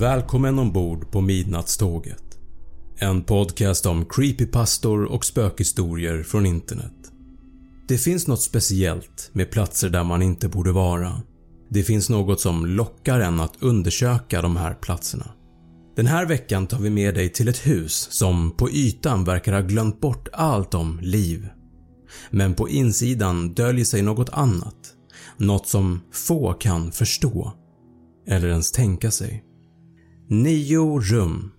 Välkommen ombord på Midnattståget. En podcast om creepypastor och spökhistorier från internet. Det finns något speciellt med platser där man inte borde vara. Det finns något som lockar en att undersöka de här platserna. Den här veckan tar vi med dig till ett hus som på ytan verkar ha glömt bort allt om liv. Men på insidan döljer sig något annat. Något som få kan förstå. Eller ens tänka sig. Nio rum.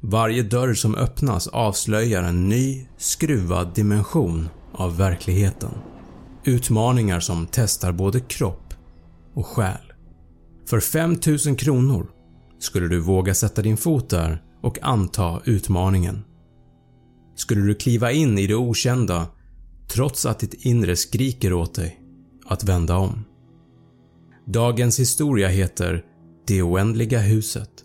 Varje dörr som öppnas avslöjar en ny, skruvad dimension av verkligheten. Utmaningar som testar både kropp och själ. För 5000 kronor skulle du våga sätta din fot där och anta utmaningen. Skulle du kliva in i det okända trots att ditt inre skriker åt dig att vända om. Dagens historia heter “Det oändliga huset”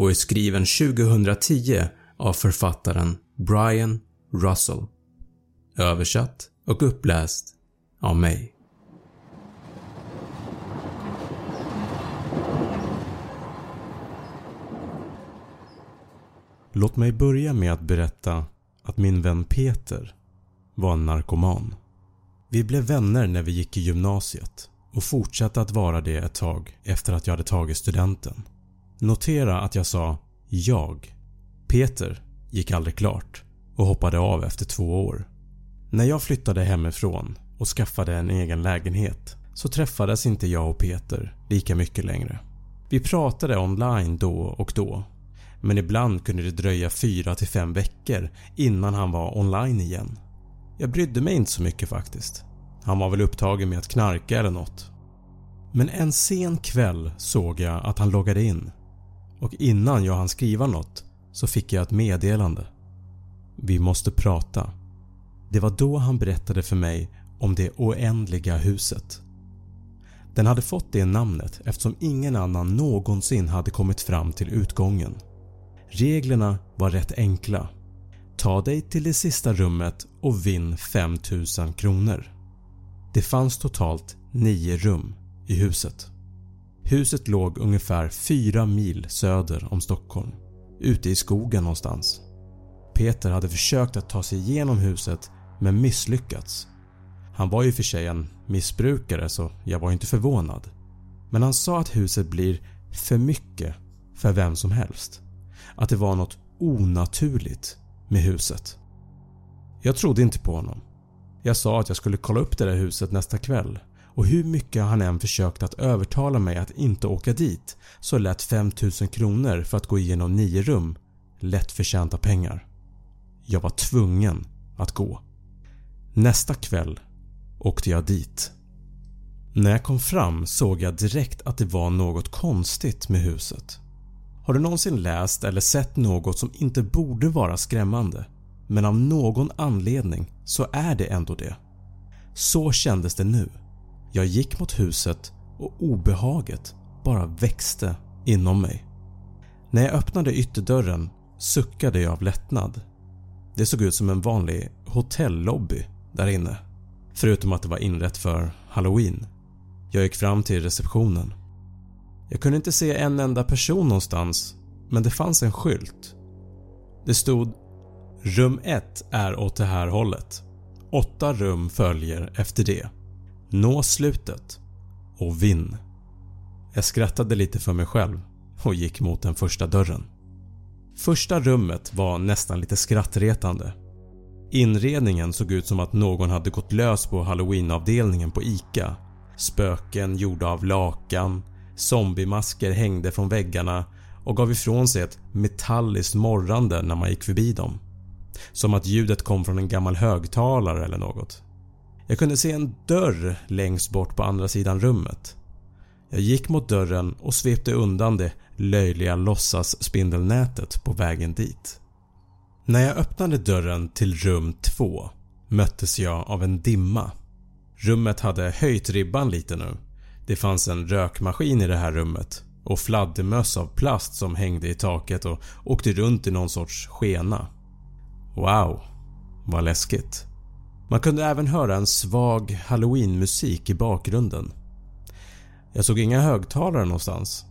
och är skriven 2010 av författaren Brian Russell. Översatt och uppläst av mig. Låt mig börja med att berätta att min vän Peter var en narkoman. Vi blev vänner när vi gick i gymnasiet och fortsatte att vara det ett tag efter att jag hade tagit studenten. Notera att jag sa “jag”. Peter gick aldrig klart och hoppade av efter två år. När jag flyttade hemifrån och skaffade en egen lägenhet så träffades inte jag och Peter lika mycket längre. Vi pratade online då och då men ibland kunde det dröja 4-5 veckor innan han var online igen. Jag brydde mig inte så mycket faktiskt. Han var väl upptagen med att knarka eller något. Men en sen kväll såg jag att han loggade in och innan jag hann skriva något så fick jag ett meddelande. Vi måste prata. Det var då han berättade för mig om det oändliga huset. Den hade fått det namnet eftersom ingen annan någonsin hade kommit fram till utgången. Reglerna var rätt enkla. Ta dig till det sista rummet och vinn 5000 kronor. Det fanns totalt 9 rum i huset. Huset låg ungefär 4 mil söder om Stockholm, ute i skogen någonstans. Peter hade försökt att ta sig igenom huset men misslyckats. Han var ju för sig en missbrukare så jag var inte förvånad. Men han sa att huset blir för mycket för vem som helst. Att det var något onaturligt med huset. Jag trodde inte på honom. Jag sa att jag skulle kolla upp det där huset nästa kväll och hur mycket han än försökt att övertala mig att inte åka dit så lät 5000 kronor för att gå igenom 9 rum lättförtjänta pengar. Jag var tvungen att gå. Nästa kväll åkte jag dit. När jag kom fram såg jag direkt att det var något konstigt med huset. Har du någonsin läst eller sett något som inte borde vara skrämmande men av någon anledning så är det ändå det? Så kändes det nu. Jag gick mot huset och obehaget bara växte inom mig. När jag öppnade ytterdörren suckade jag av lättnad. Det såg ut som en vanlig hotellobby där inne. Förutom att det var inrätt för halloween. Jag gick fram till receptionen. Jag kunde inte se en enda person någonstans men det fanns en skylt. Det stod “Rum 1 är åt det här hållet. Åtta rum följer efter det. Nå slutet och vinn.” Jag skrattade lite för mig själv och gick mot den första dörren. Första rummet var nästan lite skrattretande. Inredningen såg ut som att någon hade gått lös på halloweenavdelningen på ICA. Spöken gjorda av lakan, zombiemasker hängde från väggarna och gav ifrån sig ett metalliskt morrande när man gick förbi dem. Som att ljudet kom från en gammal högtalare eller något. Jag kunde se en dörr längst bort på andra sidan rummet. Jag gick mot dörren och svepte undan det löjliga låtsasspindelnätet på vägen dit. När jag öppnade dörren till rum 2 möttes jag av en dimma. Rummet hade höjt ribban lite nu. Det fanns en rökmaskin i det här rummet och fladdermöss av plast som hängde i taket och åkte runt i någon sorts skena. Wow, vad läskigt. Man kunde även höra en svag halloweenmusik i bakgrunden. Jag såg inga högtalare någonstans.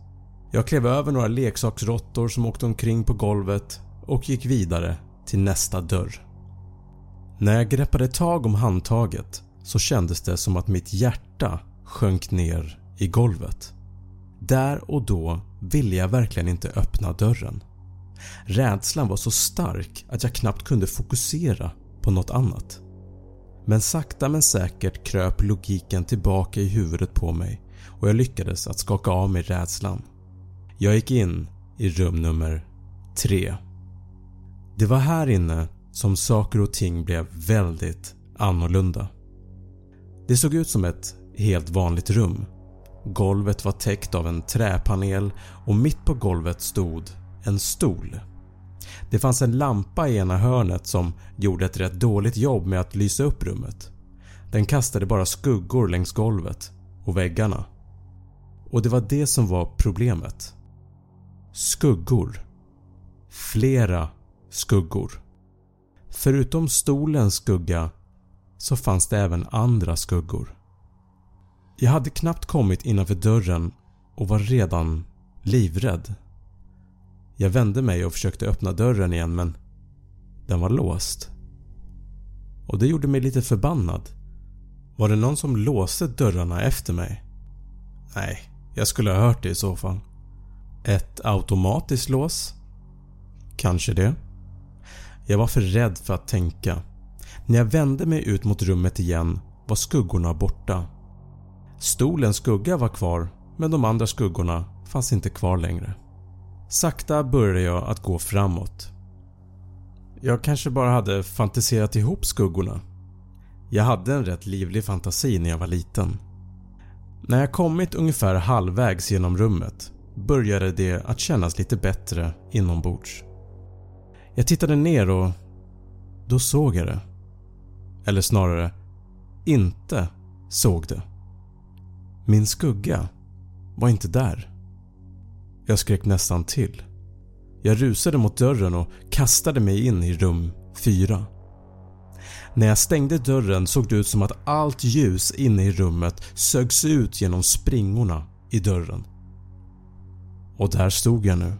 Jag klev över några leksaksråttor som åkte omkring på golvet och gick vidare till nästa dörr. När jag greppade tag om handtaget så kändes det som att mitt hjärta sjönk ner i golvet. Där och då ville jag verkligen inte öppna dörren. Rädslan var så stark att jag knappt kunde fokusera på något annat. Men sakta men säkert kröp logiken tillbaka i huvudet på mig och jag lyckades att skaka av mig rädslan. Jag gick in i rum nummer 3. Det var här inne som saker och ting blev väldigt annorlunda. Det såg ut som ett helt vanligt rum. Golvet var täckt av en träpanel och mitt på golvet stod en stol. Det fanns en lampa i ena hörnet som gjorde ett rätt dåligt jobb med att lysa upp rummet. Den kastade bara skuggor längs golvet och väggarna. Och det var det som var problemet. Skuggor. Flera skuggor. Förutom stolens skugga så fanns det även andra skuggor. Jag hade knappt kommit innanför dörren och var redan livrädd. Jag vände mig och försökte öppna dörren igen men den var låst. Och det gjorde mig lite förbannad. Var det någon som låste dörrarna efter mig? Nej, jag skulle ha hört det i så fall. Ett automatiskt lås? Kanske det. Jag var för rädd för att tänka. När jag vände mig ut mot rummet igen var skuggorna borta. Stolens skugga var kvar men de andra skuggorna fanns inte kvar längre. Sakta började jag att gå framåt. Jag kanske bara hade fantiserat ihop skuggorna. Jag hade en rätt livlig fantasi när jag var liten. När jag kommit ungefär halvvägs genom rummet började det att kännas lite bättre inombords. Jag tittade ner och då såg jag det. Eller snarare inte såg det. Min skugga var inte där. Jag skrek nästan till. Jag rusade mot dörren och kastade mig in i rum 4. När jag stängde dörren såg det ut som att allt ljus inne i rummet sögs ut genom springorna i dörren. Och där stod jag nu.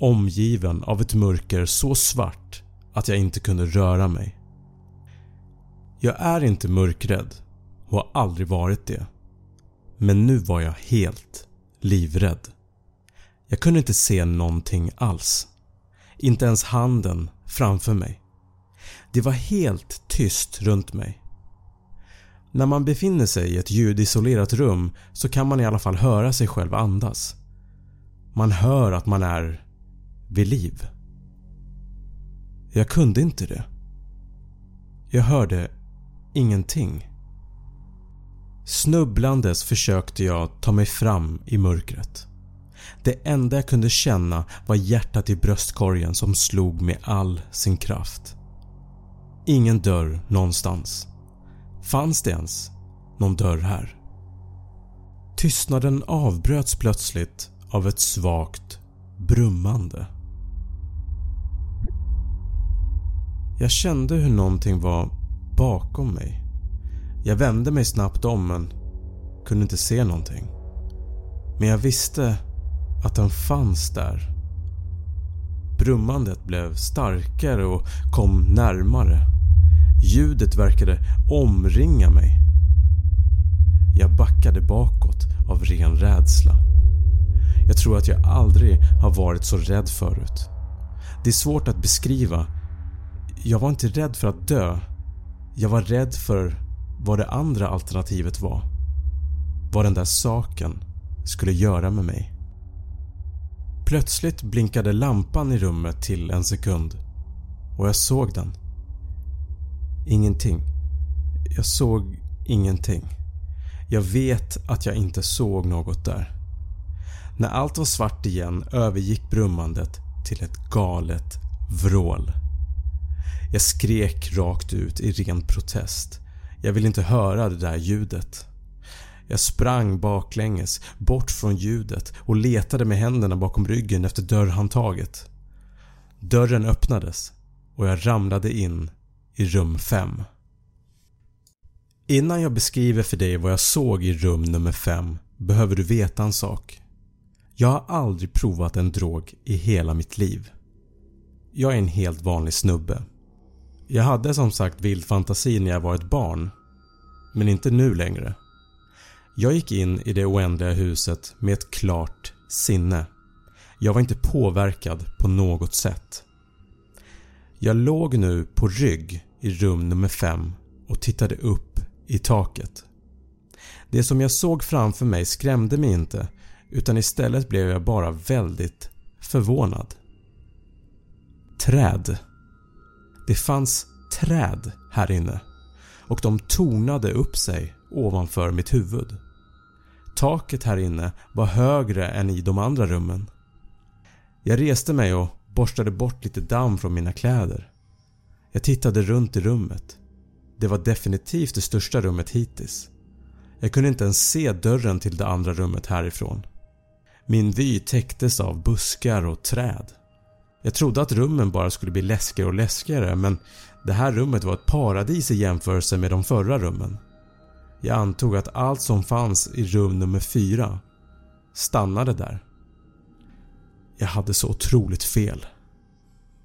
Omgiven av ett mörker så svart att jag inte kunde röra mig. Jag är inte mörkrädd och har aldrig varit det. Men nu var jag helt livrädd. Jag kunde inte se någonting alls. Inte ens handen framför mig. Det var helt tyst runt mig. När man befinner sig i ett ljudisolerat rum så kan man i alla fall höra sig själv andas. Man hör att man är vid liv. Jag kunde inte det. Jag hörde ingenting. Snubblandes försökte jag ta mig fram i mörkret. Det enda jag kunde känna var hjärtat i bröstkorgen som slog med all sin kraft. Ingen dörr någonstans. Fanns det ens någon dörr här? Tystnaden avbröts plötsligt av ett svagt brummande. Jag kände hur någonting var bakom mig. Jag vände mig snabbt om men kunde inte se någonting. Men jag visste att den fanns där. Brummandet blev starkare och kom närmare. Ljudet verkade omringa mig. Jag backade bakåt av ren rädsla. Jag tror att jag aldrig har varit så rädd förut. Det är svårt att beskriva. Jag var inte rädd för att dö. Jag var rädd för vad det andra alternativet var. Vad den där saken skulle göra med mig. Plötsligt blinkade lampan i rummet till en sekund och jag såg den. Ingenting. Jag såg ingenting. Jag vet att jag inte såg något där. När allt var svart igen övergick brummandet till ett galet vrål. Jag skrek rakt ut i ren protest. Jag ville inte höra det där ljudet. Jag sprang baklänges bort från ljudet och letade med händerna bakom ryggen efter dörrhandtaget. Dörren öppnades och jag ramlade in i rum 5. Innan jag beskriver för dig vad jag såg i rum nummer 5 behöver du veta en sak. Jag har aldrig provat en drog i hela mitt liv. Jag är en helt vanlig snubbe. Jag hade som sagt vild fantasi när jag var ett barn. Men inte nu längre. Jag gick in i det oändliga huset med ett klart sinne. Jag var inte påverkad på något sätt. Jag låg nu på rygg i rum nummer 5 och tittade upp i taket. Det som jag såg framför mig skrämde mig inte utan istället blev jag bara väldigt förvånad. Träd. Det fanns träd här inne och de tornade upp sig ovanför mitt huvud. Taket här inne var högre än i de andra rummen. Jag reste mig och borstade bort lite damm från mina kläder. Jag tittade runt i rummet. Det var definitivt det största rummet hittills. Jag kunde inte ens se dörren till det andra rummet härifrån. Min vy täcktes av buskar och träd. Jag trodde att rummen bara skulle bli läskigare och läskigare men det här rummet var ett paradis i jämförelse med de förra rummen. Jag antog att allt som fanns i rum nummer 4 stannade där. Jag hade så otroligt fel.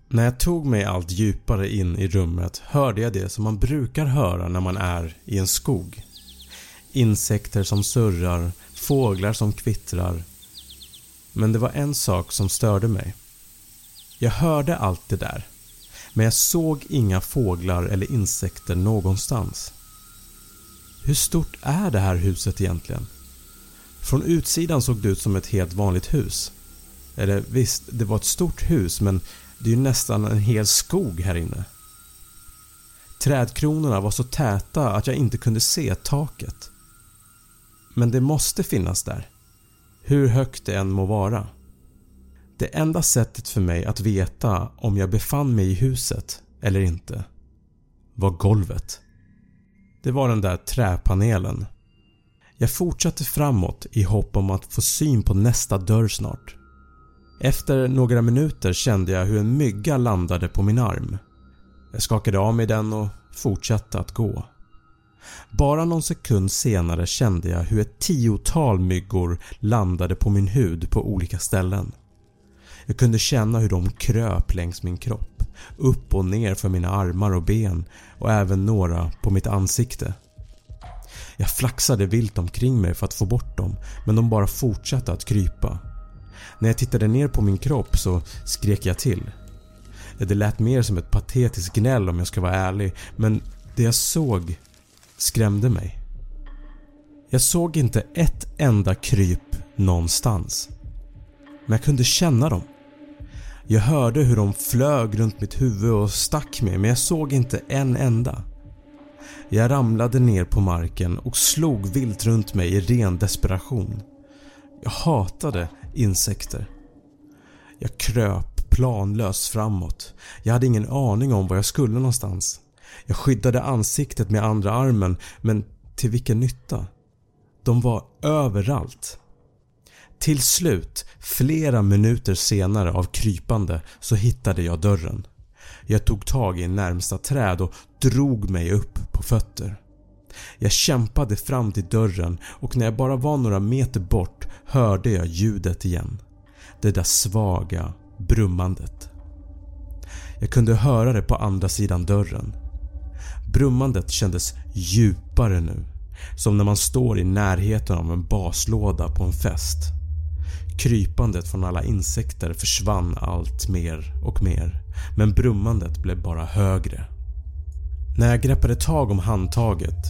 När jag tog mig allt djupare in i rummet hörde jag det som man brukar höra när man är i en skog. Insekter som surrar, fåglar som kvittrar. Men det var en sak som störde mig. Jag hörde allt det där men jag såg inga fåglar eller insekter någonstans. Hur stort är det här huset egentligen? Från utsidan såg det ut som ett helt vanligt hus. Eller visst, det var ett stort hus men det är ju nästan en hel skog här inne. Trädkronorna var så täta att jag inte kunde se taket. Men det måste finnas där. Hur högt det än må vara. Det enda sättet för mig att veta om jag befann mig i huset eller inte var golvet. Det var den där träpanelen. Jag fortsatte framåt i hopp om att få syn på nästa dörr snart. Efter några minuter kände jag hur en mygga landade på min arm. Jag skakade av mig den och fortsatte att gå. Bara någon sekund senare kände jag hur ett tiotal myggor landade på min hud på olika ställen. Jag kunde känna hur de kröp längs min kropp, upp och ner för mina armar och ben och även några på mitt ansikte. Jag flaxade vilt omkring mig för att få bort dem men de bara fortsatte att krypa. När jag tittade ner på min kropp så skrek jag till. Det lät mer som ett patetiskt gnäll om jag ska vara ärlig men det jag såg skrämde mig. Jag såg inte ett enda kryp någonstans. Men jag kunde känna dem. Jag hörde hur de flög runt mitt huvud och stack mig men jag såg inte en enda. Jag ramlade ner på marken och slog vilt runt mig i ren desperation. Jag hatade insekter. Jag kröp planlöst framåt. Jag hade ingen aning om var jag skulle någonstans. Jag skyddade ansiktet med andra armen men till vilken nytta? De var överallt. Till slut, flera minuter senare av krypande så hittade jag dörren. Jag tog tag i närmsta träd och drog mig upp på fötter. Jag kämpade fram till dörren och när jag bara var några meter bort hörde jag ljudet igen. Det där svaga brummandet. Jag kunde höra det på andra sidan dörren. Brummandet kändes djupare nu. Som när man står i närheten av en baslåda på en fest. Krypandet från alla insekter försvann allt mer och mer men brummandet blev bara högre. När jag greppade tag om handtaget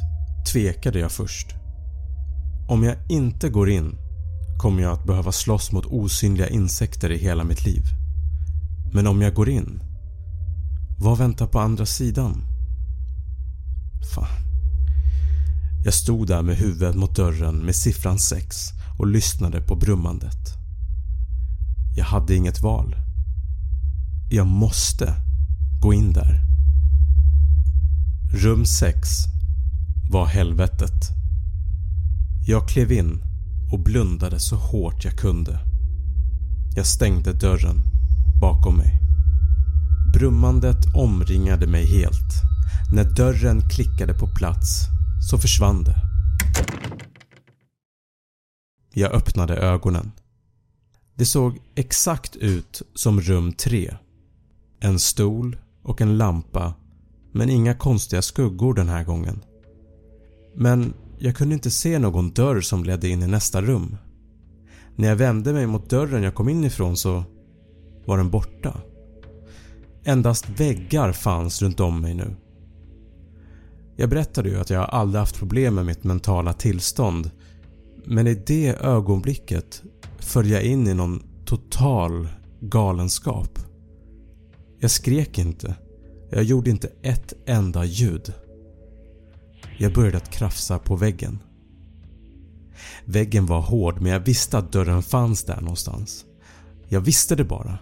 tvekade jag först. Om jag inte går in kommer jag att behöva slåss mot osynliga insekter i hela mitt liv. Men om jag går in, vad väntar på andra sidan? Fan. Jag stod där med huvudet mot dörren med siffran 6 och lyssnade på brummandet. Jag hade inget val. Jag måste gå in där. Rum 6 var helvetet. Jag klev in och blundade så hårt jag kunde. Jag stängde dörren bakom mig. Brummandet omringade mig helt. När dörren klickade på plats så försvann det. Jag öppnade ögonen. Det såg exakt ut som rum 3. En stol och en lampa men inga konstiga skuggor den här gången. Men jag kunde inte se någon dörr som ledde in i nästa rum. När jag vände mig mot dörren jag kom in ifrån så var den borta. Endast väggar fanns runt om mig nu. Jag berättade ju att jag aldrig haft problem med mitt mentala tillstånd men i det ögonblicket föll jag in i någon total galenskap. Jag skrek inte. Jag gjorde inte ett enda ljud. Jag började att krafsa på väggen. Väggen var hård men jag visste att dörren fanns där någonstans. Jag visste det bara.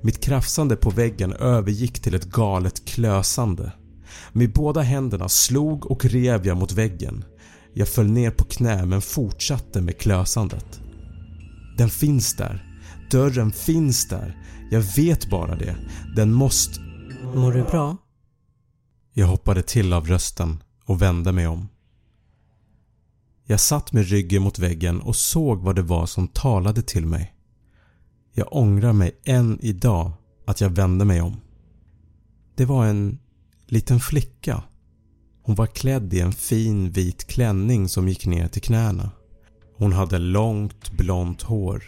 Mitt krafsande på väggen övergick till ett galet klösande. Med båda händerna slog och rev jag mot väggen. Jag föll ner på knä men fortsatte med klösandet. Den finns där. Dörren finns där. Jag vet bara det. Den måste... Mår du bra? Jag hoppade till av rösten och vände mig om. Jag satt med ryggen mot väggen och såg vad det var som talade till mig. Jag ångrar mig än idag att jag vände mig om. Det var en liten flicka. Hon var klädd i en fin vit klänning som gick ner till knäna. Hon hade långt blont hår,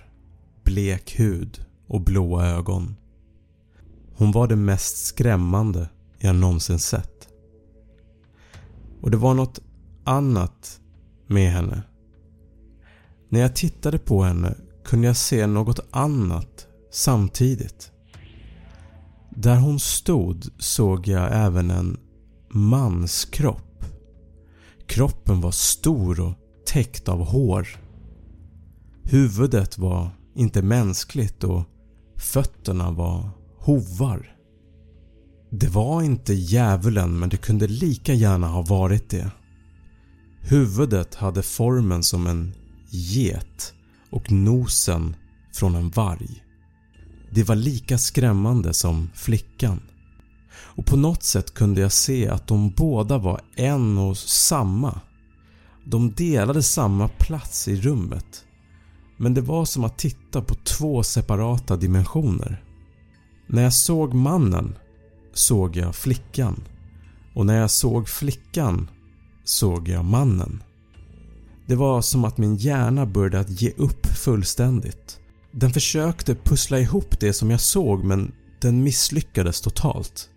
blek hud och blåa ögon. Hon var det mest skrämmande jag någonsin sett. Och det var något annat med henne. När jag tittade på henne kunde jag se något annat samtidigt. Där hon stod såg jag även en manskropp. Kroppen var stor och täckt av hår. Huvudet var inte mänskligt och fötterna var hovar. Det var inte djävulen men det kunde lika gärna ha varit det. Huvudet hade formen som en get och nosen från en varg. Det var lika skrämmande som flickan. Och på något sätt kunde jag se att de båda var en och samma. De delade samma plats i rummet. Men det var som att titta på två separata dimensioner. När jag såg mannen såg jag flickan och när jag såg flickan såg jag mannen. Det var som att min hjärna började att ge upp fullständigt. Den försökte pussla ihop det som jag såg men den misslyckades totalt.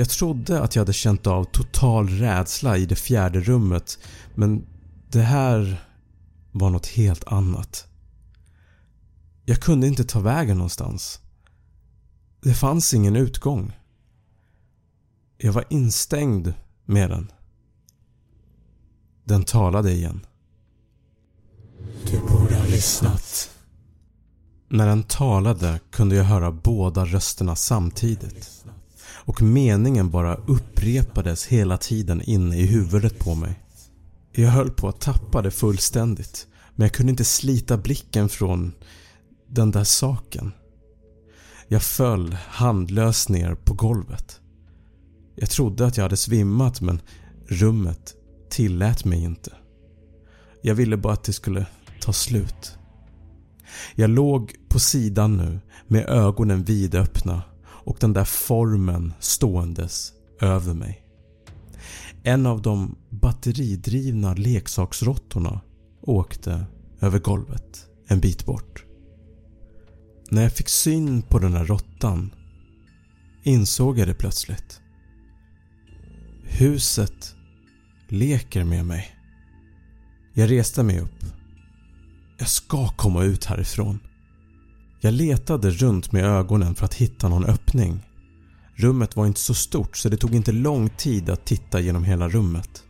Jag trodde att jag hade känt av total rädsla i det fjärde rummet men det här var något helt annat. Jag kunde inte ta vägen någonstans. Det fanns ingen utgång. Jag var instängd med den. Den talade igen. Du borde ha lyssnat. När den talade kunde jag höra båda rösterna samtidigt. Och meningen bara upprepades hela tiden inne i huvudet på mig. Jag höll på att tappa det fullständigt men jag kunde inte slita blicken från den där saken. Jag föll handlös ner på golvet. Jag trodde att jag hade svimmat men rummet tillät mig inte. Jag ville bara att det skulle ta slut. Jag låg på sidan nu med ögonen vidöppna och den där formen ståendes över mig. En av de batteridrivna leksaksråttorna åkte över golvet en bit bort. När jag fick syn på den där råttan insåg jag det plötsligt. Huset leker med mig. Jag reste mig upp. Jag ska komma ut härifrån. Jag letade runt med ögonen för att hitta någon öppning. Rummet var inte så stort så det tog inte lång tid att titta genom hela rummet.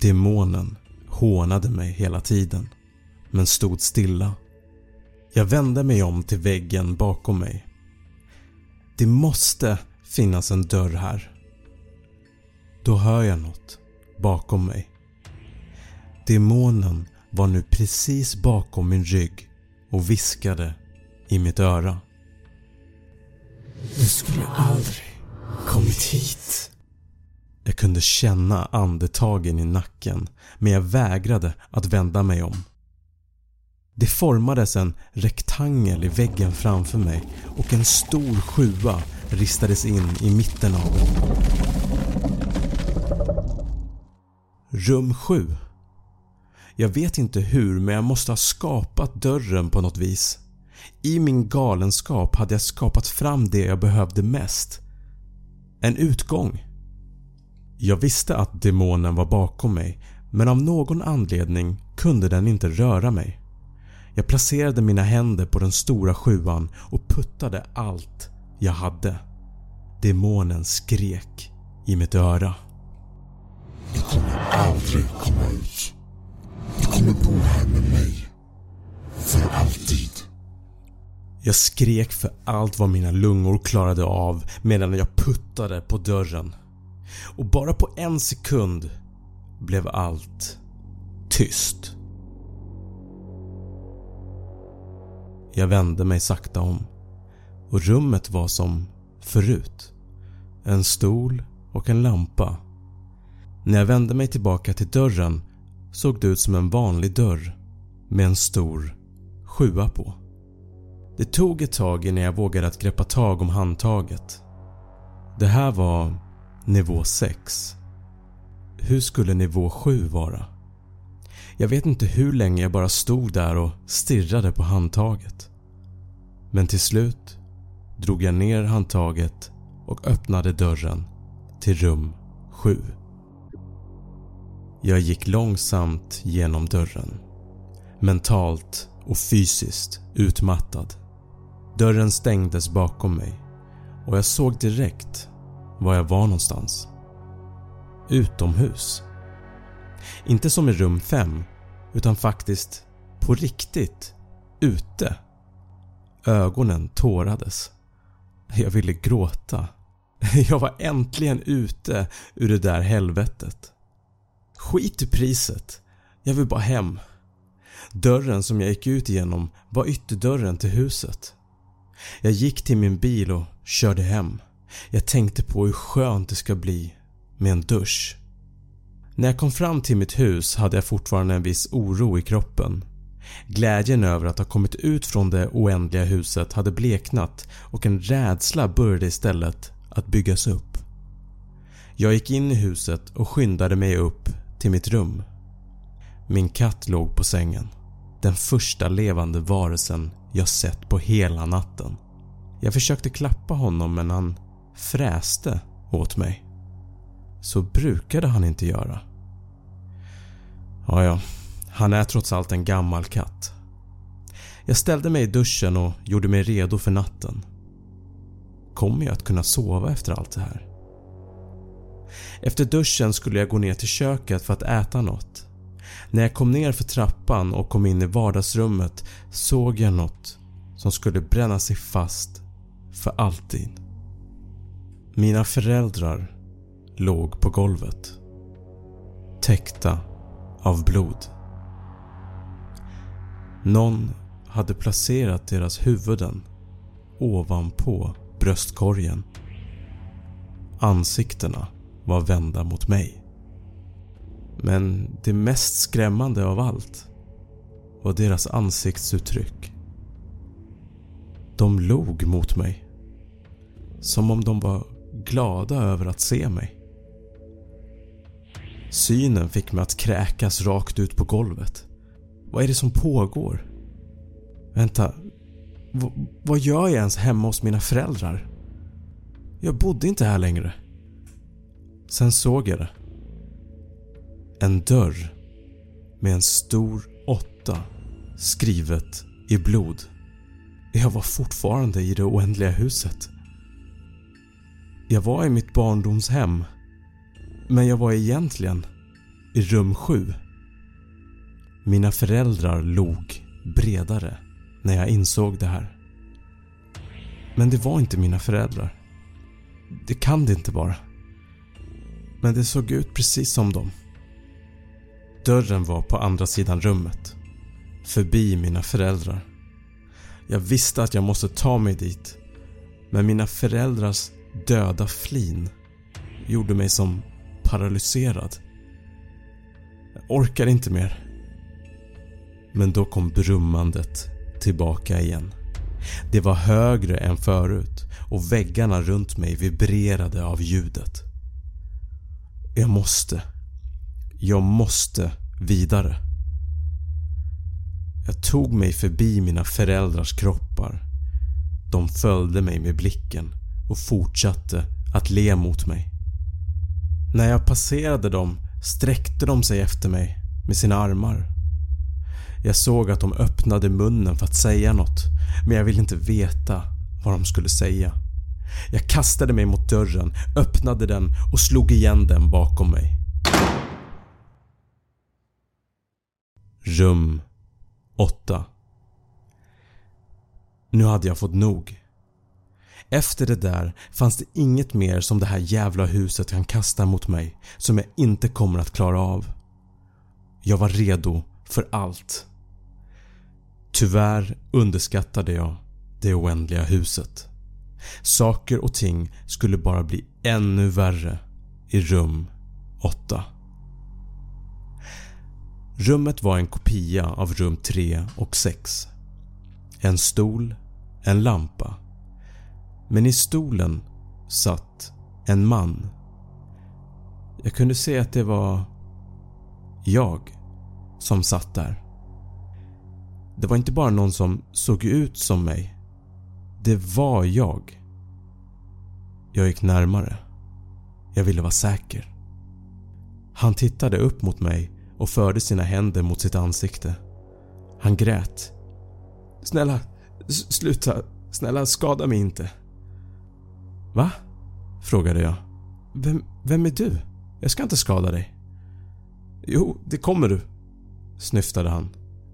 Demonen hånade mig hela tiden men stod stilla. Jag vände mig om till väggen bakom mig. Det måste finnas en dörr här. Då hör jag något bakom mig. Demonen var nu precis bakom min rygg och viskade i mitt öra. Du skulle aldrig kommit hit. Jag kunde känna andetagen i nacken men jag vägrade att vända mig om. Det formades en rektangel i väggen framför mig och en stor sjua ristades in i mitten av den. Rum 7 jag vet inte hur men jag måste ha skapat dörren på något vis. I min galenskap hade jag skapat fram det jag behövde mest. En utgång. Jag visste att demonen var bakom mig men av någon anledning kunde den inte röra mig. Jag placerade mina händer på den stora sjuan och puttade allt jag hade. Demonen skrek i mitt öra. Du kommer aldrig komma ut. Kommer bo här med mig. För alltid. Jag skrek för allt vad mina lungor klarade av medan jag puttade på dörren. Och bara på en sekund blev allt tyst. Jag vände mig sakta om och rummet var som förut. En stol och en lampa. När jag vände mig tillbaka till dörren såg det ut som en vanlig dörr med en stor sjua på. Det tog ett tag innan jag vågade att greppa tag om handtaget. Det här var nivå 6. Hur skulle nivå 7 vara? Jag vet inte hur länge jag bara stod där och stirrade på handtaget. Men till slut drog jag ner handtaget och öppnade dörren till rum 7. Jag gick långsamt genom dörren. Mentalt och fysiskt utmattad. Dörren stängdes bakom mig och jag såg direkt var jag var någonstans. Utomhus. Inte som i rum 5 utan faktiskt på riktigt ute. Ögonen tårades. Jag ville gråta. Jag var äntligen ute ur det där helvetet. Skit i priset. Jag vill bara hem. Dörren som jag gick ut genom var ytterdörren till huset. Jag gick till min bil och körde hem. Jag tänkte på hur skönt det ska bli med en dusch. När jag kom fram till mitt hus hade jag fortfarande en viss oro i kroppen. Glädjen över att ha kommit ut från det oändliga huset hade bleknat och en rädsla började istället att byggas upp. Jag gick in i huset och skyndade mig upp till mitt rum. Min katt låg på sängen. Den första levande varelsen jag sett på hela natten. Jag försökte klappa honom men han fräste åt mig. Så brukade han inte göra. Ja, ja, han är trots allt en gammal katt. Jag ställde mig i duschen och gjorde mig redo för natten. Kommer jag att kunna sova efter allt det här? Efter duschen skulle jag gå ner till köket för att äta något. När jag kom ner för trappan och kom in i vardagsrummet såg jag något som skulle bränna sig fast för alltid. Mina föräldrar låg på golvet. Täckta av blod. Någon hade placerat deras huvuden ovanpå bröstkorgen. Ansiktena var vända mot mig. Men det mest skrämmande av allt var deras ansiktsuttryck. De log mot mig. Som om de var glada över att se mig. Synen fick mig att kräkas rakt ut på golvet. Vad är det som pågår? Vänta, v vad gör jag ens hemma hos mina föräldrar? Jag bodde inte här längre. Sen såg jag det. En dörr med en stor åtta skrivet i blod. Jag var fortfarande i det oändliga huset. Jag var i mitt barndomshem men jag var egentligen i rum 7. Mina föräldrar log bredare när jag insåg det här. Men det var inte mina föräldrar. Det kan det inte vara. Men det såg ut precis som dem. Dörren var på andra sidan rummet. Förbi mina föräldrar. Jag visste att jag måste ta mig dit. Men mina föräldrars döda flin gjorde mig som paralyserad. Jag orkar inte mer. Men då kom brummandet tillbaka igen. Det var högre än förut och väggarna runt mig vibrerade av ljudet. Jag måste. Jag måste vidare. Jag tog mig förbi mina föräldrars kroppar. De följde mig med blicken och fortsatte att le mot mig. När jag passerade dem sträckte de sig efter mig med sina armar. Jag såg att de öppnade munnen för att säga något men jag ville inte veta vad de skulle säga. Jag kastade mig mot dörren, öppnade den och slog igen den bakom mig. Rum 8 Nu hade jag fått nog. Efter det där fanns det inget mer som det här jävla huset kan kasta mot mig som jag inte kommer att klara av. Jag var redo för allt. Tyvärr underskattade jag det oändliga huset. Saker och ting skulle bara bli ännu värre i rum 8. Rummet var en kopia av rum 3 och 6. En stol, en lampa. Men i stolen satt en man. Jag kunde se att det var jag som satt där. Det var inte bara någon som såg ut som mig. Det var jag. Jag gick närmare. Jag ville vara säker. Han tittade upp mot mig och förde sina händer mot sitt ansikte. Han grät. “Snälla, sluta. Snälla skada mig inte.” “Va?” frågade jag. Vem, “Vem är du? Jag ska inte skada dig.” “Jo, det kommer du” snyftade han.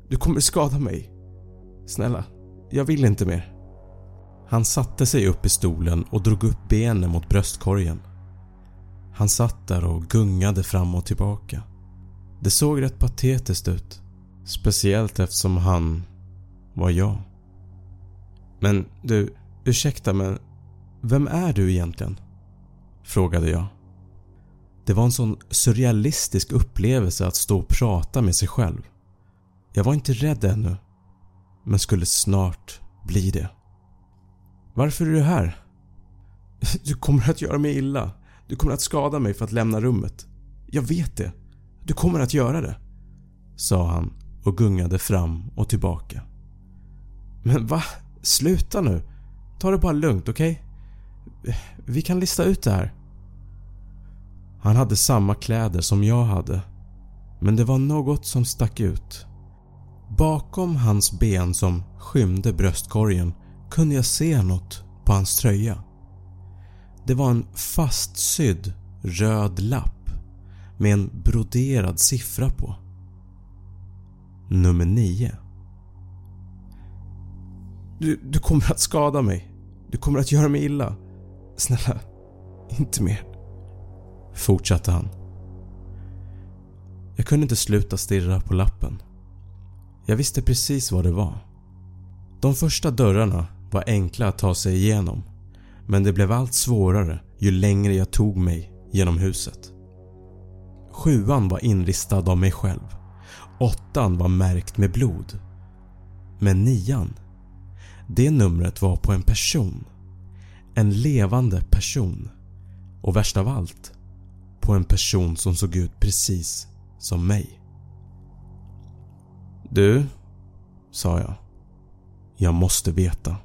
“Du kommer skada mig. Snälla, jag vill inte mer.” Han satte sig upp i stolen och drog upp benen mot bröstkorgen. Han satt där och gungade fram och tillbaka. Det såg rätt patetiskt ut. Speciellt eftersom han var jag. Men du, ursäkta men vem är du egentligen? Frågade jag. Det var en sån surrealistisk upplevelse att stå och prata med sig själv. Jag var inte rädd ännu, men skulle snart bli det. Varför är du här? Du kommer att göra mig illa. Du kommer att skada mig för att lämna rummet. Jag vet det. Du kommer att göra det. Sa han och gungade fram och tillbaka. Men va? Sluta nu. Ta det bara lugnt, okej? Okay? Vi kan lista ut det här. Han hade samma kläder som jag hade. Men det var något som stack ut. Bakom hans ben som skymde bröstkorgen kunde jag se något på hans tröja. Det var en fastsydd röd lapp med en broderad siffra på. Nummer 9. Du, du kommer att skada mig. Du kommer att göra mig illa. Snälla, inte mer. Fortsatte han. Jag kunde inte sluta stirra på lappen. Jag visste precis vad det var. De första dörrarna var enkla att ta sig igenom men det blev allt svårare ju längre jag tog mig genom huset. Sjuan var inristad av mig själv. Åttan var märkt med blod. Men nian, det numret var på en person. En levande person. Och värst av allt, på en person som såg ut precis som mig. Du, sa jag. Jag måste veta.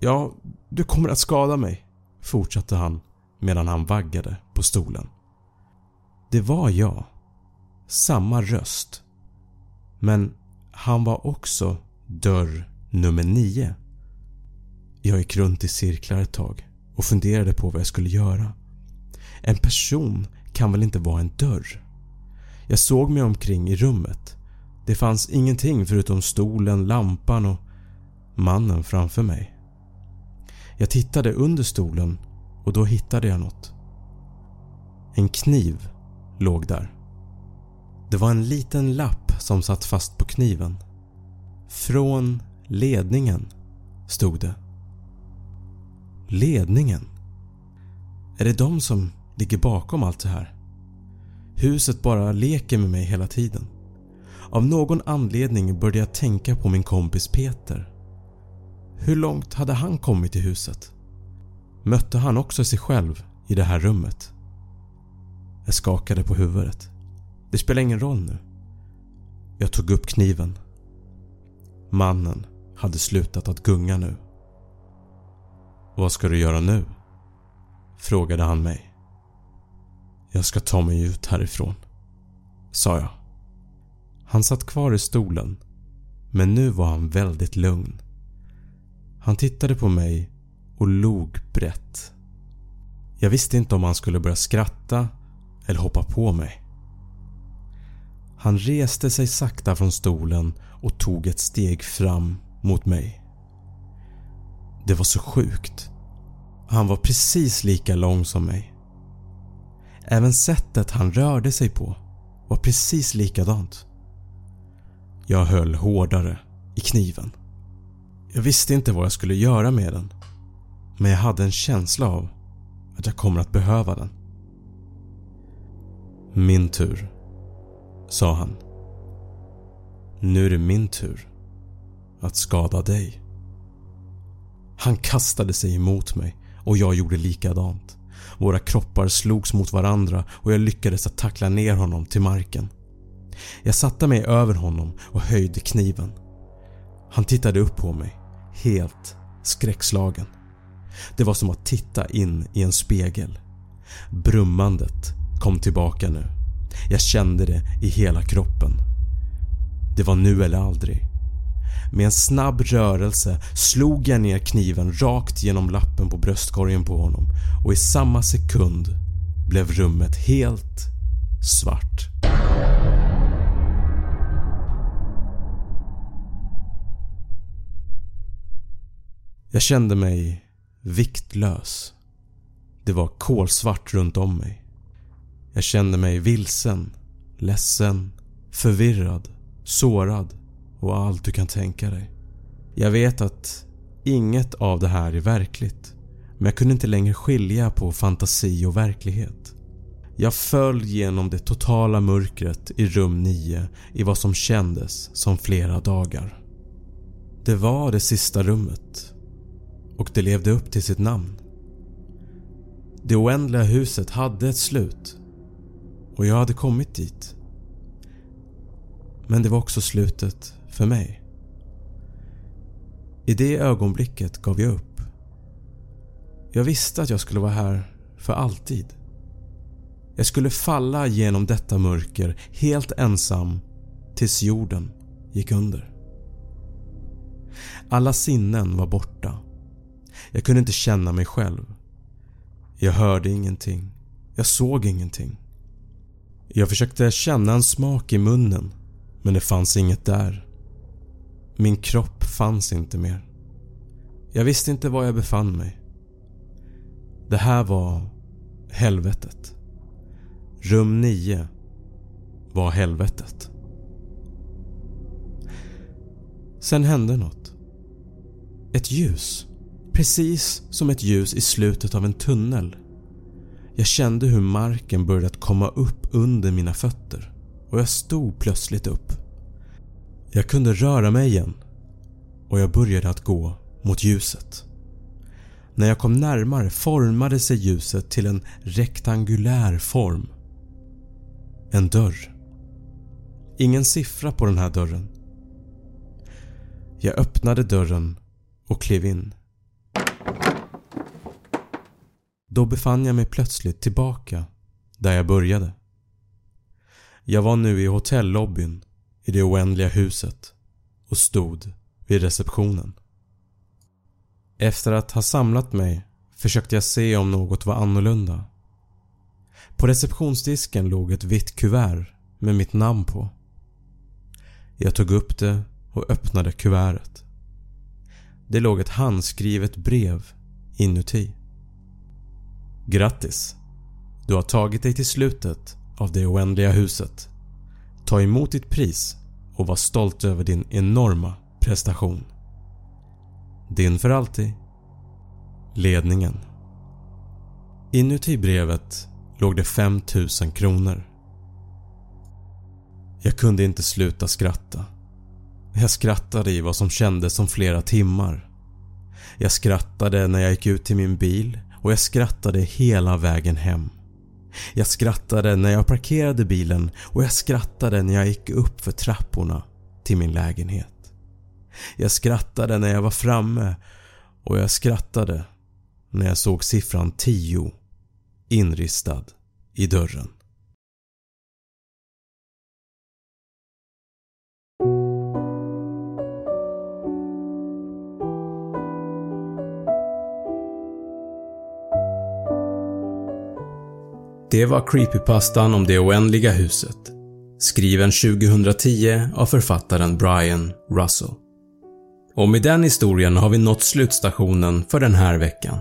Ja, du kommer att skada mig, fortsatte han medan han vaggade på stolen. Det var jag. Samma röst. Men han var också dörr nummer 9. Jag gick runt i cirklar ett tag och funderade på vad jag skulle göra. En person kan väl inte vara en dörr? Jag såg mig omkring i rummet. Det fanns ingenting förutom stolen, lampan och mannen framför mig. Jag tittade under stolen och då hittade jag något. En kniv låg där. Det var en liten lapp som satt fast på kniven. Från ledningen, stod det. Ledningen? Är det de som ligger bakom allt det här? Huset bara leker med mig hela tiden. Av någon anledning började jag tänka på min kompis Peter. Hur långt hade han kommit i huset? Mötte han också sig själv i det här rummet? Jag skakade på huvudet. Det spelar ingen roll nu. Jag tog upp kniven. Mannen hade slutat att gunga nu. Vad ska du göra nu? Frågade han mig. Jag ska ta mig ut härifrån, sa jag. Han satt kvar i stolen men nu var han väldigt lugn. Han tittade på mig och log brett. Jag visste inte om han skulle börja skratta eller hoppa på mig. Han reste sig sakta från stolen och tog ett steg fram mot mig. Det var så sjukt. Han var precis lika lång som mig. Även sättet han rörde sig på var precis likadant. Jag höll hårdare i kniven. Jag visste inte vad jag skulle göra med den men jag hade en känsla av att jag kommer att behöva den. Min tur, sa han. Nu är det min tur att skada dig. Han kastade sig emot mig och jag gjorde likadant. Våra kroppar slogs mot varandra och jag lyckades att tackla ner honom till marken. Jag satte mig över honom och höjde kniven. Han tittade upp på mig, helt skräckslagen. Det var som att titta in i en spegel. Brummandet kom tillbaka nu. Jag kände det i hela kroppen. Det var nu eller aldrig. Med en snabb rörelse slog jag ner kniven rakt genom lappen på bröstkorgen på honom och i samma sekund blev rummet helt svart. Jag kände mig viktlös. Det var kolsvart runt om mig. Jag kände mig vilsen, ledsen, förvirrad, sårad och allt du kan tänka dig. Jag vet att inget av det här är verkligt men jag kunde inte längre skilja på fantasi och verklighet. Jag föll genom det totala mörkret i rum 9 i vad som kändes som flera dagar. Det var det sista rummet och det levde upp till sitt namn. Det oändliga huset hade ett slut och jag hade kommit dit. Men det var också slutet för mig. I det ögonblicket gav jag upp. Jag visste att jag skulle vara här för alltid. Jag skulle falla genom detta mörker helt ensam tills jorden gick under. Alla sinnen var borta. Jag kunde inte känna mig själv. Jag hörde ingenting. Jag såg ingenting. Jag försökte känna en smak i munnen men det fanns inget där. Min kropp fanns inte mer. Jag visste inte var jag befann mig. Det här var helvetet. Rum 9 var helvetet. Sen hände något. Ett ljus. Precis som ett ljus i slutet av en tunnel. Jag kände hur marken började komma upp under mina fötter och jag stod plötsligt upp. Jag kunde röra mig igen och jag började att gå mot ljuset. När jag kom närmare formade sig ljuset till en rektangulär form. En dörr. Ingen siffra på den här dörren. Jag öppnade dörren och klev in. Då befann jag mig plötsligt tillbaka där jag började. Jag var nu i hotellobbyn i det oändliga huset och stod vid receptionen. Efter att ha samlat mig försökte jag se om något var annorlunda. På receptionsdisken låg ett vitt kuvert med mitt namn på. Jag tog upp det och öppnade kuvertet. Det låg ett handskrivet brev inuti. Grattis! Du har tagit dig till slutet av det oändliga huset. Ta emot ditt pris och var stolt över din enorma prestation. Din för alltid. Ledningen. Inuti brevet låg det 5000 kronor. Jag kunde inte sluta skratta. Jag skrattade i vad som kändes som flera timmar. Jag skrattade när jag gick ut till min bil och jag skrattade hela vägen hem. Jag skrattade när jag parkerade bilen och jag skrattade när jag gick upp för trapporna till min lägenhet. Jag skrattade när jag var framme och jag skrattade när jag såg siffran 10 inristad i dörren. Det var creepypastan om det oändliga huset. Skriven 2010 av författaren Brian Russell. Och med den historien har vi nått slutstationen för den här veckan.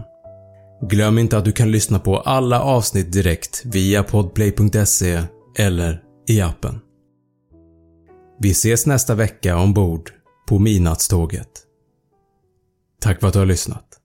Glöm inte att du kan lyssna på alla avsnitt direkt via podplay.se eller i appen. Vi ses nästa vecka ombord på Midnattståget. Tack för att du har lyssnat.